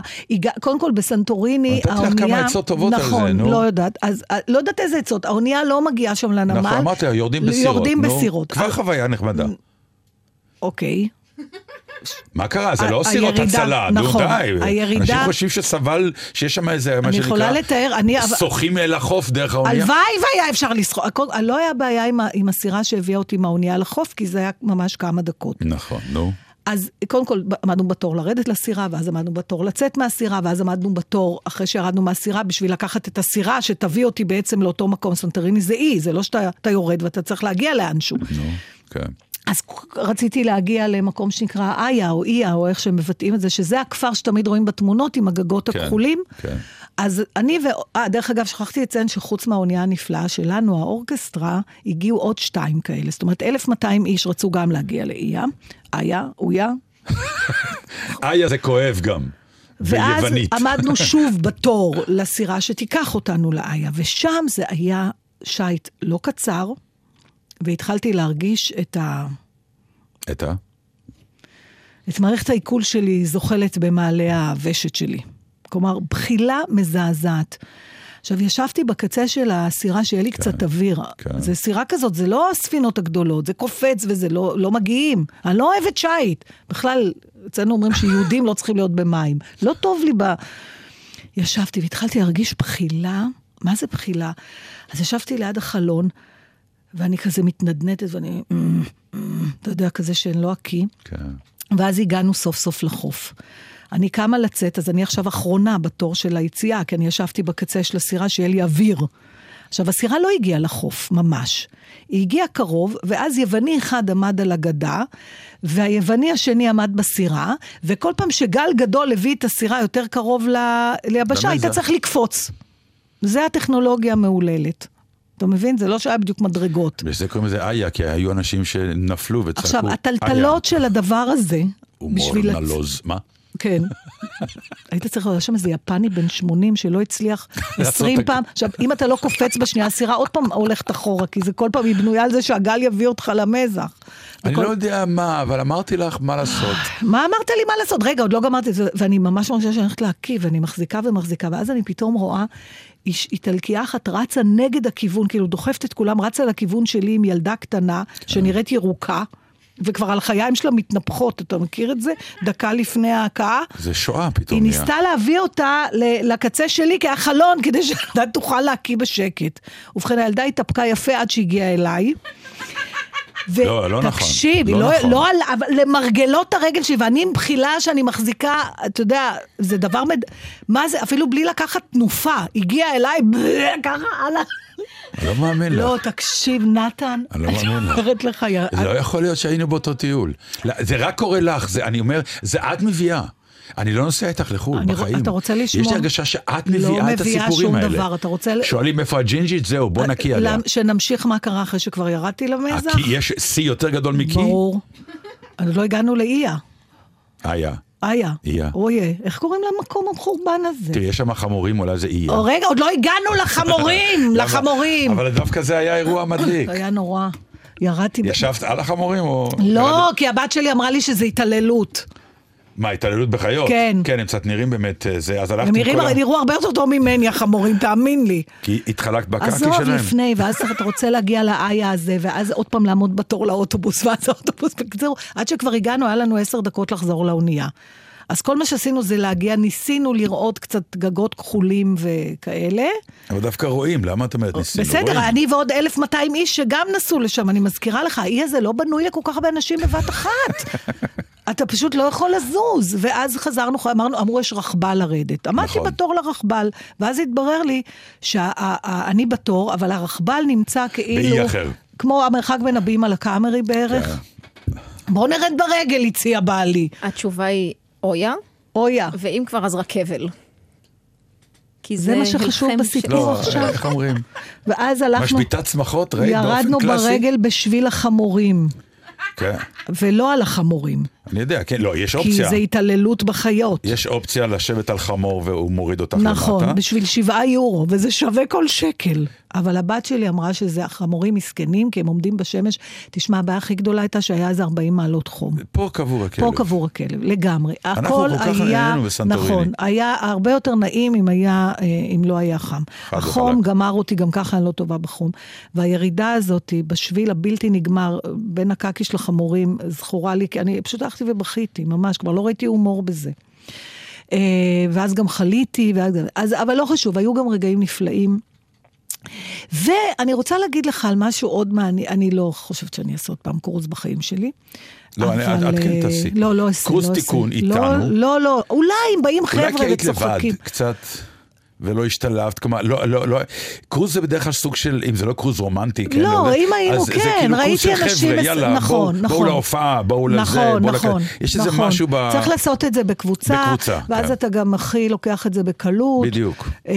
קודם כל, בסנטוריני, נתתי לך האונייה... כמה עצות טובות על זה, נכון, נו. לא יודעת. אז אה, לא יודעת איזה עצות. האונייה לא מגיעה שם לנמל. נכון, אמרתי, יורדים בסירות. יורדים נו. בסירות. כבר חוויה נחמדה. אוקיי. מה קרה? זה לא סירות הצלה, נו נכון, די. הירידה- אנשים חושבים שסבל, שיש שם איזה, מה שנקרא, יכולה לתאר, אני... שוחים אל החוף דרך האונייה. הלוואי והיה אפשר. הכל- לא היה בעיה עם עם הסירה שהביאה אותי מהאונייה לחוף, כי זה היה ממש כמה דקות. נכון, נו. אז קודם כל עמדנו בתור לרדת לסירה, ואז עמדנו בתור לצאת מהסירה, ואז עמדנו בתור אחרי שירדנו מהסירה בשביל לקחת את הסירה שתביא אותי בעצם לאותו מקום. סנטריני זה אי, זה לא שאתה אתה יורד ואתה צריך להגיע לאנשהו. נו, כן. אז רציתי להגיע למקום שנקרא איה או איה, או איך שהם מבטאים את זה, שזה הכפר שתמיד רואים בתמונות עם הגגות כן, הכחולים. כן. אז אני ו... אה, דרך אגב, שכחתי לציין שחוץ מהאונייה הנפלאה שלנו, האורקסטרה, הגיעו עוד שתיים כאלה. זאת אומרת, 1,200 איש רצו גם להגיע לאיה. איה, אויה. *laughs* איה זה כואב גם. ואז ביוונית. עמדנו *laughs* שוב בתור לסירה שתיקח אותנו לאיה, ושם זה היה שייט לא קצר, והתחלתי להרגיש את ה... את ה? את מערכת העיכול שלי זוחלת במעלה הוושת שלי. כלומר, בחילה מזעזעת. עכשיו, ישבתי בקצה של הסירה שיהיה לי כן, קצת אוויר. כן. זה סירה כזאת, זה לא הספינות הגדולות, זה קופץ וזה לא, לא מגיעים. אני לא אוהבת שיט. בכלל, אצלנו אומרים שיהודים לא צריכים להיות במים. לא טוב לי ב... ישבתי והתחלתי להרגיש בחילה. מה זה בחילה? אז ישבתי ליד החלון, ואני כזה מתנדנדת, ואני... אתה יודע, כזה שאני לא אקיא. כן. ואז הגענו סוף סוף לחוף. אני קמה לצאת, אז אני עכשיו אחרונה בתור של היציאה, כי אני ישבתי בקצה של הסירה שיהיה לי אוויר. עכשיו, הסירה לא הגיעה לחוף, ממש. היא הגיעה קרוב, ואז יווני אחד עמד על הגדה, והיווני השני עמד בסירה, וכל פעם שגל גדול הביא את הסירה יותר קרוב ל- ליבשה, היית. צריך לקפוץ. זה הטכנולוגיה המהוללת. אתה מבין? זה לא שהיה בדיוק מדרגות. בשביל זה קוראים לזה איה, כי היו אנשים שנפלו וצעקו עכשיו, הטלטלות של הדבר הזה, הומור בשביל... לצ- נלוז. מה? כן. *laughs* היית צריך, היה שם איזה יפני בן 80 שלא הצליח *laughs* 20 את- פעם. עכשיו, אם אתה לא קופץ בשנייה, הסירה עוד פעם הולכת אחורה, כי זה כל פעם, היא בנויה על זה שהגל יביא אותך למזח. אני לא יודע מה, אבל אמרתי לך מה לעשות. *sighs* מה אמרת לי מה לעשות? רגע, עוד לא גמרתי את זה, ואני ממש מרגישה שאני הולכת להקיא, ואני מחזיקה ומחזיקה, ואז אני פתאום רואה איש- איטלקייה אחת רצה נגד הכיוון, כאילו דוחפת את כולם, רצה לכיוון שלי עם ילדה קטנה, שנראית ירוקה. וכבר הלחיים שלה מתנפחות, אתה מכיר את זה? דקה לפני ההכאה. זה שואה פתאום היא. ניסתה להביא אותה לקצה שלי כהחלון, כדי *laughs* שהילדה תוכל להקיא בשקט. ובכן, הילדה התאפקה יפה עד שהגיעה אליי. לא, לא נכון. תקשיב, לא היא לא, נכון. לא על, אבל למרגלות הרגל שלי, ואני עם בחילה שאני מחזיקה, אתה יודע, זה דבר מד... מה זה, אפילו בלי לקחת תנופה, הגיעה אליי, *laughs* ככה, הלאה. אני לא מאמין לך. לא, תקשיב, נתן, אני לא. אומרת לך, זה לא יכול להיות שהיינו באותו טיול. לא, זה רק קורה לך, אני אומר, זה את מביאה. אני לא נוסע איתך לחו"ל אני- בחיים. אתה רוצה לשמוע? יש לי הרגשה שאת לא מביאה את מביאה הסיפורים שום האלה. דבר, אתה רוצה שואלים איפה הג'ינג'ית, זהו, בוא נקיא עליה. שנמשיך מה קרה אחרי שכבר ירדתי למזח? הקי, יש שיא יותר גדול מקי? ברור. לא הגענו לאיה. היה. איה. איה. אוי, איך קוראים למקום המחורבן הזה? תראי, יש שם חמורים, אולי זה איה. רגע, עוד לא הגענו לחמורים? *laughs* לחמורים. אבל דווקא זה היה אירוע *laughs* מדליק. היה נורא. ירדתי... ישבת על החמורים או... לא? כי הבת שלי אמרה לי שזה התעללות. מה, התעללות בחיות? כן. כן, הם קצת נראים באמת אה, זה, אז הלכת הם עם כל ה... נראו הרבה יותר טוב ממני החמורים, תאמין לי. כי התחלקת בקקי עזוב שלהם? לפני, ואז אתה רוצה להגיע לאיה הזה, ואז עוד פעם לעמוד בתור לאוטובוס, *laughs* ואז האוטובוס, בקיצור, עד שכבר הגענו, היה לנו עשר דקות לחזור לאונייה. אז כל מה שעשינו זה להגיע, ניסינו לראות קצת גגות כחולים וכאלה. אבל דווקא רואים, למה את אומרת ניסינו? בסדר, רואים. אני ועוד 1,200 איש שגם נסעו לשם, אני מזכירה לך, האי הזה לא בנוי לכל כך הרבה אנשים בבת אחת. *laughs* אתה פשוט לא יכול לזוז. ואז חזרנו, אמרנו, אמרו, יש רכבל לרדת. עמדתי נכון. בתור לרכבל, ואז התברר לי שאני בתור, אבל הרכבל נמצא כאילו... באי אחר. כמו המרחק בין הבימה לקאמרי בערך. כן. בוא נרד ברגל, הציע בעלי. התשובה היא אויה, אויה. ואם כבר אז רכבל. כי זה מה שחשוב בסיפור. לא, עכשיו. איך אומרים? ואז הלכנו, משביתת צמחות, ראית באופן ירדנו קלאסי? ברגל בשביל החמורים, כן, ולא על החמורים. אני יודע, כן, לא, יש כי אופציה. זה התעללות בחיות. יש אופציה לשבת על חמור והוא מוריד אותך למטה. נכון, בשביל שבעה יורו, וזה שווה כל שקל. אבל הבת שלי אמרה שזה החמורים מסכנים, כי הם עומדים בשמש. תשמע, הבעיה הכי גדולה הייתה שהיה איזה 40 מעלות חום. פה קבור הכלב. פה קבור הכלב, לגמרי. אנחנו כל כך נהנינו בסנטוריני. נכון, היה הרבה יותר נעים אם, היה, אה, אם לא היה חם. החום וחלק. גמר אותי, גם ככה אני לא טובה בחום. והירידה הזאת בשביל הבלתי נגמר בין הקקיש לחמורים, זכורה לי, כי אני פשוט הלכתי ובכיתי, ממש, כבר לא ראיתי הומור בזה. אה, ואז גם חליתי, ואז, אז, אבל לא חשוב, היו גם רגעים נפלאים. ואני רוצה להגיד לך על משהו עוד מעניין, אני לא חושבת שאני אעשה עוד פעם קורס בחיים שלי. לא, אני- אבל, את כן אה, תעשי. לא, לא אעשה. קורס לא. תיקון לא, איתנו. לא, לא, אולי אם באים חבר'ה אולי כי היית לבד, וצוחקים. קצת, ולא השתלבת, כלומר, לא, לא, לא, קרוז זה בדרך כלל סוג של, אם זה לא קרוז רומנטי, כן, לא, אם היינו, אז זה כן, כאילו ראיתי אנשים חבר'ה, יאללה, נכון, בואו, נכון. בואו להופעה, בואו לזה, נכון, בואו נכון, לכ... יש איזה נכון. משהו ב... צריך לעשות את זה בקבוצה, בקבוצה, ואז כן. אתה גם הכי לוקח את זה בקלות. בדיוק. אה,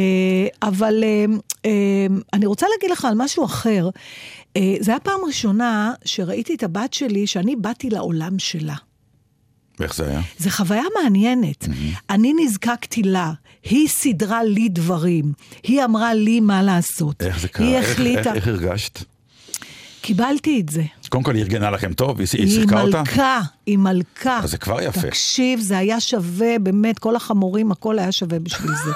אבל אה, אה, אני רוצה להגיד לך על משהו אחר. אה, זה היה פעם ראשונה שראיתי את הבת שלי, שאני באתי לעולם שלה. איך זה היה? זו חוויה מעניינת. אני נזקקתי לה, היא סידרה לי דברים, היא אמרה לי מה לעשות. איך זה קרה? היא איך- החליטה, איך- איך הרגשת? קיבלתי את זה. קודם כל היא ארגנה לכם טוב, היא היא היא שיחקה אותה? מלכה, היא מלכה. אז זה כבר יפה. תקשיב, זה היה שווה, באמת, כל החמורים, הכל היה שווה בשביל זה.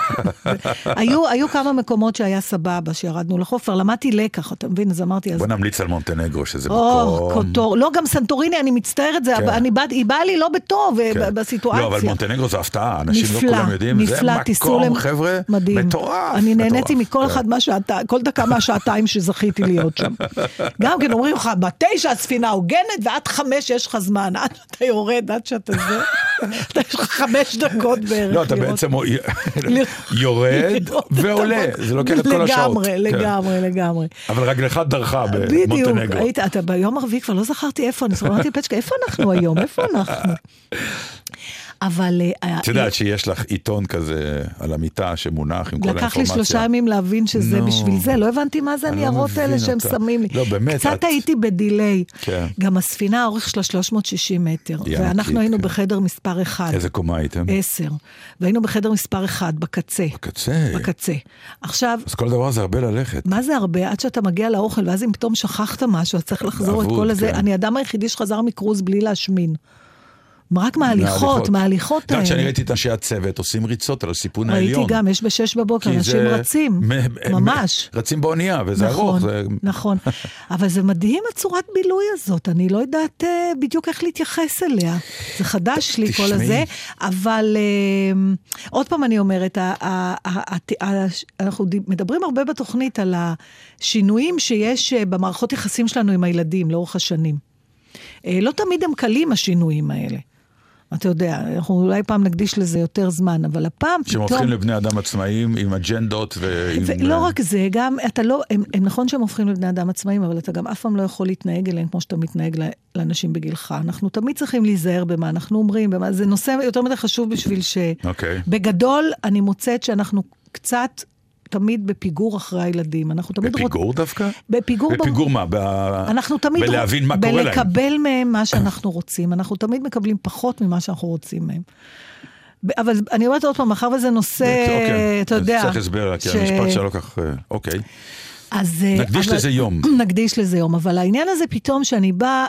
*laughs* היו, היו כמה מקומות שהיה סבבה, שירדנו לחוף, כבר למדתי לקח, אתה מבין? אז אמרתי, אז... בוא נמליץ על מונטנגרו, שזה או, מקום... קוטור. לא, גם סנטוריני, אני מצטערת, זה, כן. אני בא, היא באה לי לא בטוב כן. ב- בסיטואציה. לא, אבל מונטנגרו זה הפתעה, אנשים לא נפלא, כולם יודעים, זה נפלא, תיסעו מקום, חבר'ה, מדהים. מטורף. אני נהניתי. מכל כן. אחד כל דקה מהשעתיים שזכיתי להיות שם. *laughs* גם כן אומרים לך, בתשע הספינה הוגנת, ועד חמש יש לך זמן, עד שאתה יורד, עד שאתה זה, אתה יש לך חמש דקות בערך. לא, אתה. בעצם יורד ועולה, זה לוקח את כל השעות. לגמרי, כן. לגמרי, לגמרי. אבל רגלך דרכה בדיוק, במונטנגרו. היית, אתה ביום הרביעי כבר לא זכרתי איפה, אני אמרתי פצ'קה, איפה אנחנו היום? איפה אנחנו? אבל אה, את יודעת שיש לך עיתון כזה על המיטה שמונח עם כל האינפורמציה. לקח לי שלושה ימים להבין שזה נו. בשביל זה, לא הבנתי מה זה לא הניירות האלה שהם אותה. שמים לי. לא, באמת, קצת את- הייתי בדיליי. כן. גם הספינה, האורך שלה 360 מטר. היא ואנחנו היינו כן. בחדר מספר אחד. איזה קומה הייתם? עשר. והיינו בחדר מספר אחד, בקצה. בקצה. בקצה. עכשיו, אז כל דבר זה הרבה ללכת. מה זה הרבה? עד שאתה מגיע לאוכל, ואז אם פתאום שכחת משהו, אז צריך לחזור את כל הזה. כן. אני האדם היחידי שחזר מקרוז בלי להשמין. רק מההליכות, מההליכות. מההליכות את יודעת, כשאני האלה. ראיתי את אנשי הצוות עושים ריצות על הסיפון ראיתי העליון. גם, יש בשש בבוקר, אנשים רצים, ממש. רצים באונייה, וזה נכון, ארוך. נכון. אבל זה מדהים הצורת בילוי הזאת, אני לא יודעת אה, בדיוק איך להתייחס אליה. זה חדש לי כל. הזה, אבל אה, עוד פעם אני אומרת, אנחנו מדברים הרבה בתוכנית על השינויים שיש אה, במערכות יחסים שלנו עם הילדים לאורך השנים. אה, לא תמיד הם קלים השינויים האלה. אתה יודע, אנחנו אולי פעם נקדיש לזה יותר זמן, אבל הפעם שהם פתאום... הופכים לבני אדם עצמאיים עם אג'נדות ועם... ולא רק זה, גם אתה לא, הם, הם נכון שהם הופכים לבני אדם עצמאים, אבל אתה גם אף פעם לא יכול להתנהג אליהם כמו שאתה מתנהג לאנשים בגילך. אנחנו תמיד צריכים להיזהר במה אנחנו אומרים, במה, זה נושא יותר מדי חשוב בשביל ש... אוקיי. בגדול, אני מוצאת שאנחנו קצת תמיד בפיגור אחרי הילדים. אנחנו תמיד בפיגור דווקא? בפיגור, בפיגור מה? ב... אנחנו תמיד... בלהבין מה קורה להם. בלקבל מהם מה שאנחנו רוצים. אנחנו תמיד מקבלים פחות ממה שאנחנו רוצים מהם. ב- אבל אני אומרת עוד פעם, מאחר וזה נושא, אוקיי. אתה יודע... צריך הסבר, כי המשפט שלו כך... אה, אוקיי. אז... אה, נקדיש אבל- לזה יום. *clears throat* נקדיש לזה יום, אבל העניין הזה פתאום שאני באה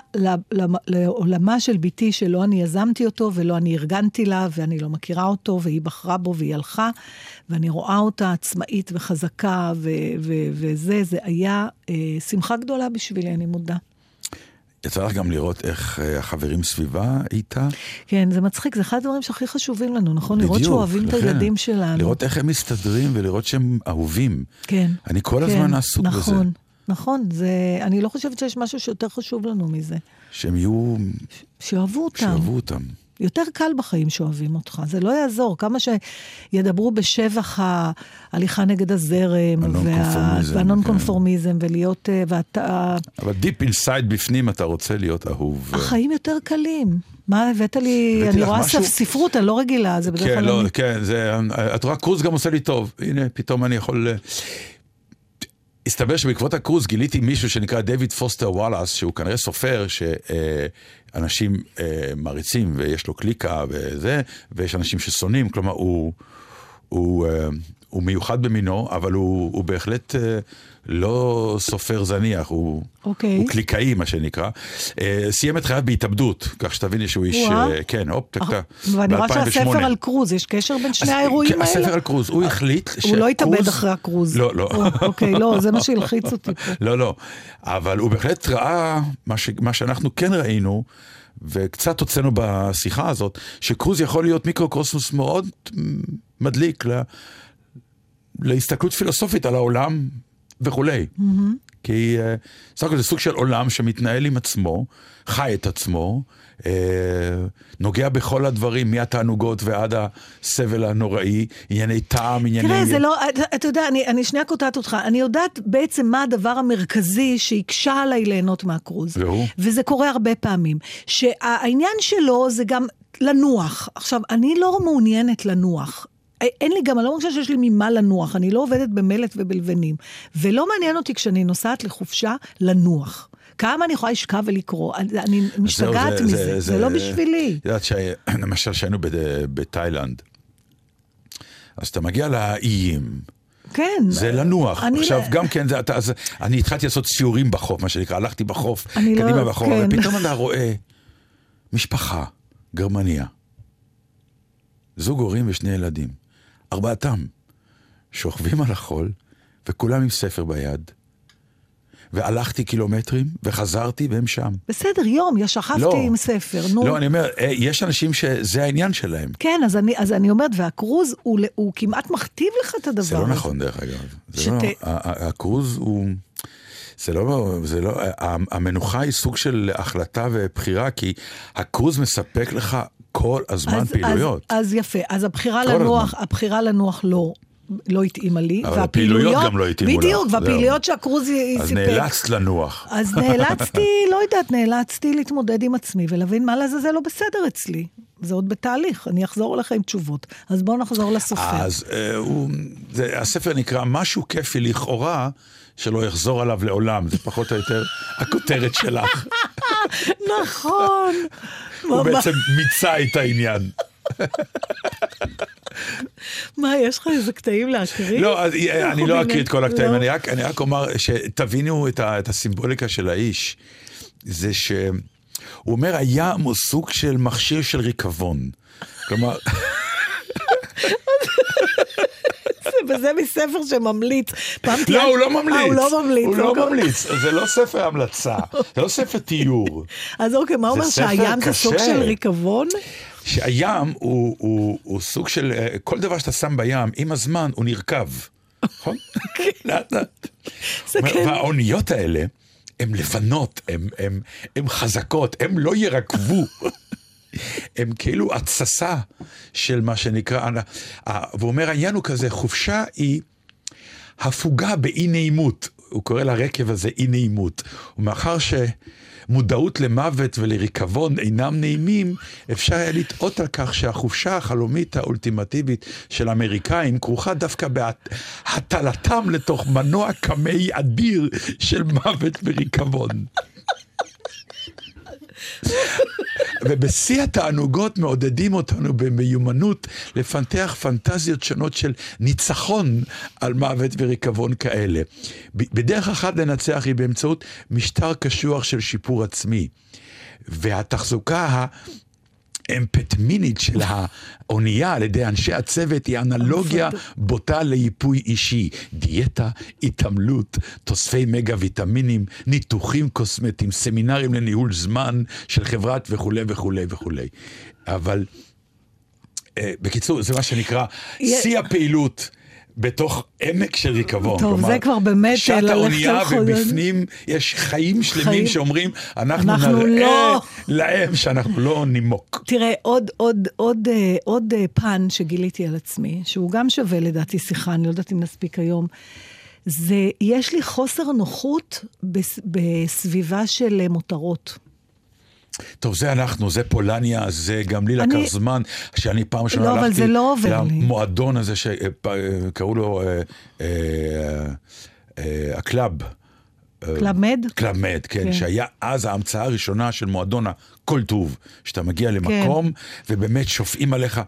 לעולמה של בתי, שלא אני יזמתי אותו ולא אני ארגנתי לה, ואני לא מכירה אותו, והיא בחרה בו והיא הלכה, ואני רואה אותה עצמאית וחזקה, ו- ו- וזה, זה היה אה, שמחה גדולה בשבילי, אני מודה. יצא לך גם לראות איך אה, החברים סביבה איתה? כן, זה מצחיק, זה אחד הדברים שהכי חשובים לנו, נכון? לראות בדיוק, שאוהבים את לכן. הילדים שלנו. לראות איך הם מסתדרים ולראות שהם אהובים. כן. אני כל כן, הזמן עסוק בזה. נכון, נכון, זה, אני לא חושבת שיש משהו שיותר חשוב לנו מזה. שהם יהיו, שאוהבו אותם. שאהבו אותם. יותר קל בחיים שאוהבים אותך, זה לא יעזור. כמה שידברו בשבח ההליכה נגד הזרם, הנון-קונפורמיזם, והנון כן. ולהיות... אה, ואתה... אבל deep inside בפנים אתה רוצה להיות אהוב. החיים יותר קלים. מה הבאת לי? אני רואה משהו- ספרות, אני לא רגילה, זה בדרך כן, כלל... לא, אני- כן, זה, את רואה, קרוז גם עושה לי טוב. הנה, פתאום אני יכול... אה, הסתבר שבעקבות הקרוז גיליתי מישהו שנקרא דויד פוסטר וואלאס, שהוא כנראה סופר שאנשים מעריצים ויש לו קליקה וזה, ויש אנשים ששונאים, כלומר הוא, הוא, אה, הוא מיוחד במינו, אבל הוא, הוא בהחלט אה, לא סופר זניח, הוא, אוקיי. הוא קליקאי מה שנקרא. אה, סיים את חייו בהתאבדות, כך שתביני שהוא איש, כן, הופ, טקטה. ואני רואה שהספר 2008. על קרוז, יש קשר בין שני האירועים האלה? הספר על קרוז, הוא החליט הוא לא התאבד אחרי הקרוז. לא, לא. או, אוקיי, לא, זה מה שהלחיץ אותי פה. *laughs* לא, לא. אבל הוא בהחלט ראה מה, ש... מה שאנחנו כן ראינו, וקצת הוצאנו בשיחה הזאת, שקרוז יכול להיות מיקרוקוסמוס מאוד מדליק ל... להסתכלות פילוסופית על העולם וכולי. כי אה, סך הכל זה סוג של עולם שמתנהל עם עצמו, חי את עצמו, אה, נוגע בכל הדברים, מהתענוגות ועד הסבל הנוראי, ענייני טעם, ענייני... תראה, זה לא, אתה- אתה יודע, אני, אני שנייה קוטעת אותך, אני יודעת בעצם מה הדבר המרכזי שהקשה עליי ליהנות מהקרוז. והוא? וזה קורה הרבה פעמים. שהעניין שלו זה גם לנוח. עכשיו, אני לא מעוניינת לנוח. אין לי גם, אני לא מרגישה שיש לי ממה לנוח, אני לא עובדת במלט ובלבנים. ולא מעניין אותי כשאני נוסעת לחופשה, לנוח. כמה אני יכולה לשכב ולקרוא, אני, משתגעת מזה, זה, לא בשבילי. את יודעת, *clears throat* למשל, כשהיינו בת- בתאילנד, אז אתה מגיע לאיים, כן. זה לנוח. עכשיו, לא- גם כן, זה, אתה, אז, אני התחלתי לעשות סיורים בחוף, מה שנקרא, הלכתי בחוף, לא- קדימה בחוף, כן. ופתאום אתה רואה משפחה, גרמניה, זוג הורים ושני ילדים, ארבעתם, שוכבים על החול, וכולם עם ספר ביד. והלכתי קילומטרים, וחזרתי, והם שם. בסדר, יום, יא שכבתי לא. עם ספר, נו. לא, אני אומר, אה, יש אנשים שזה העניין שלהם. כן, אז אני, אז אני אומרת, והקרוז הוא, הוא כמעט מכתיב לך את הדבר זה לא הזה. נכון, דרך אגב. שת- לא, הקרוז הוא... זה לא, זה לא, המנוחה היא סוג של החלטה ובחירה, כי הקרוז מספק לך כל הזמן אז, פעילויות. אז, אז יפה, אז הבחירה לנוח, הזמן. הבחירה לנוח לא, לא התאימה לי. אבל הפעילויות גם לא התאימו לך, בדיוק. והפעילויות שהקרוז י- אז סיפק. נאלצת לנוח. אז *laughs* נאלצתי, לא יודעת, נאלצתי להתמודד עם עצמי ולהבין מה לעזאזל לא בסדר אצלי. זה עוד בתהליך, אני אחזור אליך עם תשובות. אז בואו נחזור לסופר. אז אה, הוא, זה, הספר נקרא משהו כיפי לכאורה, שלא יחזור עליו לעולם. זה פחות או יותר הכותרת שלך. נכון. הוא בעצם מיצה את העניין. מה, יש לך איזה קטעים להקריא? לא, אה, אני לא אקריא את כל הקטעים, לא. אני רק, אומר שתבינו את, הסימבוליקה של האיש. זה שהוא אומר, הים הוא סוג של מכשיר של ריקבון. כלומר, *laughs* וזה מספר שממליץ. תהיה- לא, הוא לא ממליץ. אה, הוא לא ממליץ. הוא לא אוקיי. ממליץ, זה לא ספר המלצה, זה לא ספר תיאור. אז אוקיי, מה זה אומר שהים זה סוג. של ריקבון? שהים הוא, הוא, הוא סוג של, אה, כל דבר שאתה שם בים, עם הזמן הוא נרקב. נכון? *laughs* לאט לאט. זה כן. והאוניות האלה, הן לבנות, הן חזקות, הן לא ירקבו. *laughs* הם כאילו התססה של מה שנקרא, ה- והוא אומר העניין הוא כזה, חופשה היא הפוגה באי נעימות, הוא קורא לרקב הזה אי נעימות, ומאחר שמודעות למוות ולריקבון אינם נעימים, אפשר היה לטעות על כך שהחופשה החלומית האולטימטיבית של האמריקאים כרוכה דווקא בהטלתם לתוך מנוע קמאי אדיר של מוות וריקבון. *laughs* ובשיא התענוגות מעודדים אותנו במיומנות לפתח פנטזיות שונות של ניצחון על מוות וריקבון כאלה. בדרך אחת לנצח היא באמצעות משטר קשוח של שיפור עצמי. והתחזוקה ה... אמפטמינית של האונייה על ידי אנשי הצוות היא אנלוגיה בוטה ליפוי אישי. דיאטה, התעמלות, תוספי מגה ויטמינים, ניתוחים קוסמטיים, סמינרים לניהול זמן של חברת וכולי וכולי וכולי. אבל אה, בקיצור, זה מה שנקרא שיא הפעילות. בתוך עמק של ריקבון. טוב, כלומר, זה כבר באמת, אה, ללכת האונייה על חול- ובפנים יש חיים שלמים חיים. שאומרים, אנחנו, אנחנו נראה לא." להם שאנחנו לא נימוק. תראה, עוד, עוד, עוד, אה, עוד אה, פן שגיליתי על עצמי, שהוא גם שווה לדעתי שיחה, אני לא יודעת אם נספיק היום, זה, יש לי חוסר נוחות בס, בסביבה של מותרות. טוב, זה אנחנו, זה פולניה, זה גם לי אני- לקח זמן, שאני פעם ראשונה לא, הלכתי זה לא עובר לי. למועדון הזה שקראו לו אה, אה, אה, הקלאב. אה, קלאב מד? קלאב מד, כן, כן. שהיה אז ההמצאה הראשונה של מועדון הכל טוב, שאתה מגיע למקום ובאמת שופעים עליך.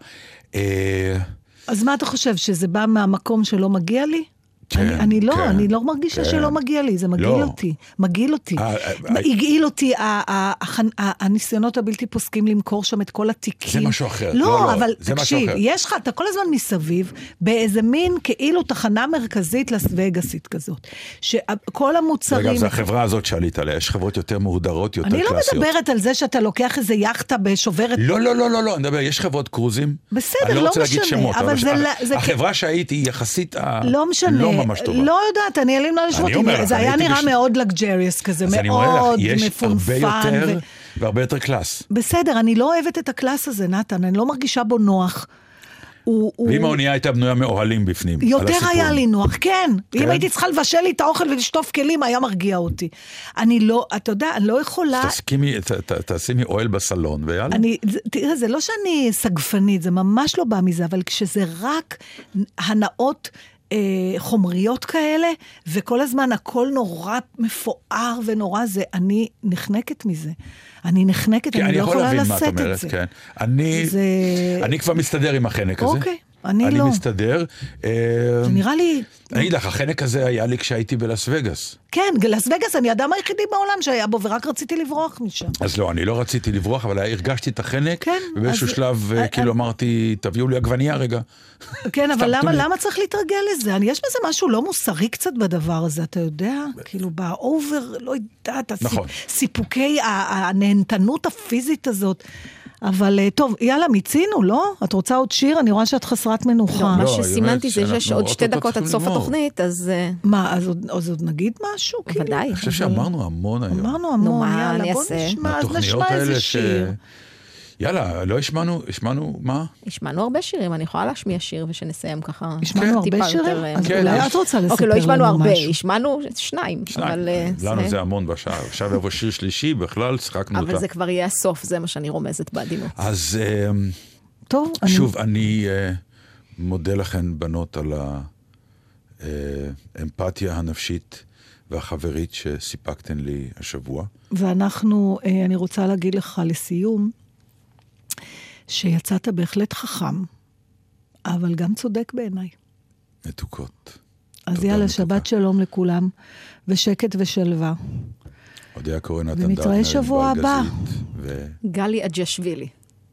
אה, אז מה אתה חושב, שזה בא מהמקום שלא מגיע לי? כן, אני, אני לא, כן, אני לא מרגישה כן. שלא מגיע לי, זה מגעיל לא. אותי. מגעיל אותי. אה, אה, הגעיל אותי הניסיונות הבלתי פוסקים למכור שם את כל התיקים. זה משהו אחר. לא, לא, לא, אבל תקשיב. יש לך, אתה כל הזמן מסביב, באיזה מין כאילו תחנה מרכזית לס וגאסית כזאת. שכל המוצרים... אגב, זו החברה הזאת שעלית עליה, יש חברות יותר מהודרות, יותר אני לא קלאסיות. מדברת על זה שאתה לוקח איזה יאכטה בשוברת... לא, לא, לא, לא, לא, אני מדבר, יש חברות קרוזים. בסדר, אני לא לא רוצה להגיד משנה, שמות, אבל לא- החברה שהייתי היא יחסית לא משנה, לא ממש טובה. לא יודעת, אני אלים לא אומר לך, זה היה נראה מאוד לג'ריוס כזה, מאוד לך, יש הרבה מפונפן. יותר והרבה יותר קלאס. בסדר, אני לא אוהבת את הקלאס הזה, נתן, אני לא מרגישה בו נוח. הוא... הוא- ואם האונייה הייתה בנויה מאוהלים בפנים. יותר. היה לי נוח, כן. כן? אם הייתי צריכה לבשל לי את האוכל ולשטוף כלים, היה מרגיע אותי. אני לא, אתה יודע, אני לא יכולה... תסכימי, ת- ת- תשימי אוהל בסלון, ויאללה. אני, תראה, זה לא שאני סגפנית, זה ממש לא בא מזה, אבל כשזה רק הנאות אה, חומריות כאלה, וכל הזמן הכל נורא מפואר ונורא זה, אני נחנקת מזה. אני נחנקת, כן, אני אני לא יכול יכולה להבין מה את לשאת את אומרת, זה. כן. אני זה- אני כבר מסתדר עם החנק הזה. אני אני לא. מסתדר. אה, זה נראה לי... אני אגיד לך, החנק הזה היה לי כשהייתי בלאס וגאס. כן, לס וגאס, אני האדם היחידי בעולם שהיה בו, ורק רציתי לברוח משם. אז לא, אני לא רציתי לברוח, אבל הרגשתי את החנק, כן, ובאיזשהו אז- שלב אה, אה, כאילו אה. אמרתי, תביאו לי עגבנייה רגע. כן, אבל למה. למה צריך להתרגל לזה? אני, יש בזה משהו לא מוסרי קצת בדבר הזה, אתה יודע? כאילו, באובר, לא יודעת, נכון. סיפוקי הנהנתנות הפיזית הזאת. אבל אה, טוב, יאללה, מיצינו, לא? את רוצה עוד שיר? אני רואה שאת חסרת מנוחה. לא, מה שסימנתי זה שיש עוד שתי דקות עד סוף. התוכנית, אז אה, מה, אז עוד, אז עוד נגיד משהו? כאילו? בוודאי. אני חושב שאמרנו המון היום. אמרנו המון, יאללה, בוא? נשמע, אז נשמע איזה. שיר. יאללה, לא השמענו, השמענו, מה? השמענו הרבה שירים, אני יכולה להשמיע שיר ושנסיים ככה. השמענו הרבה שירים? אה, אז כן, אולי את רוצה לספר אוקיי, לא השמענו לנו הרבה, משהו. השמענו שניים. שניים. אה, לנו זה המון בשעה. עכשיו יבוא שיר שלישי, בכלל שיחקנו אותה. אבל זה כבר יהיה הסוף, זה מה שאני רומזת בעדינות. אז אה, טוב, אני... שוב, אני אה, מודה לכן, בנות, על האמפתיה הנפשית והחברית שסיפקתן לי השבוע. ואנחנו, אני רוצה להגיד לך לסיום, שיצאת בהחלט חכם, אבל גם צודק בעיניי. מתוקות. אז יאללה, מתוקה. שבת שלום לכולם, ושקט ושלווה. אודיה קורא נתן ונתראה דרנר, שבוע הבא. ו... גלי אג'שווילי.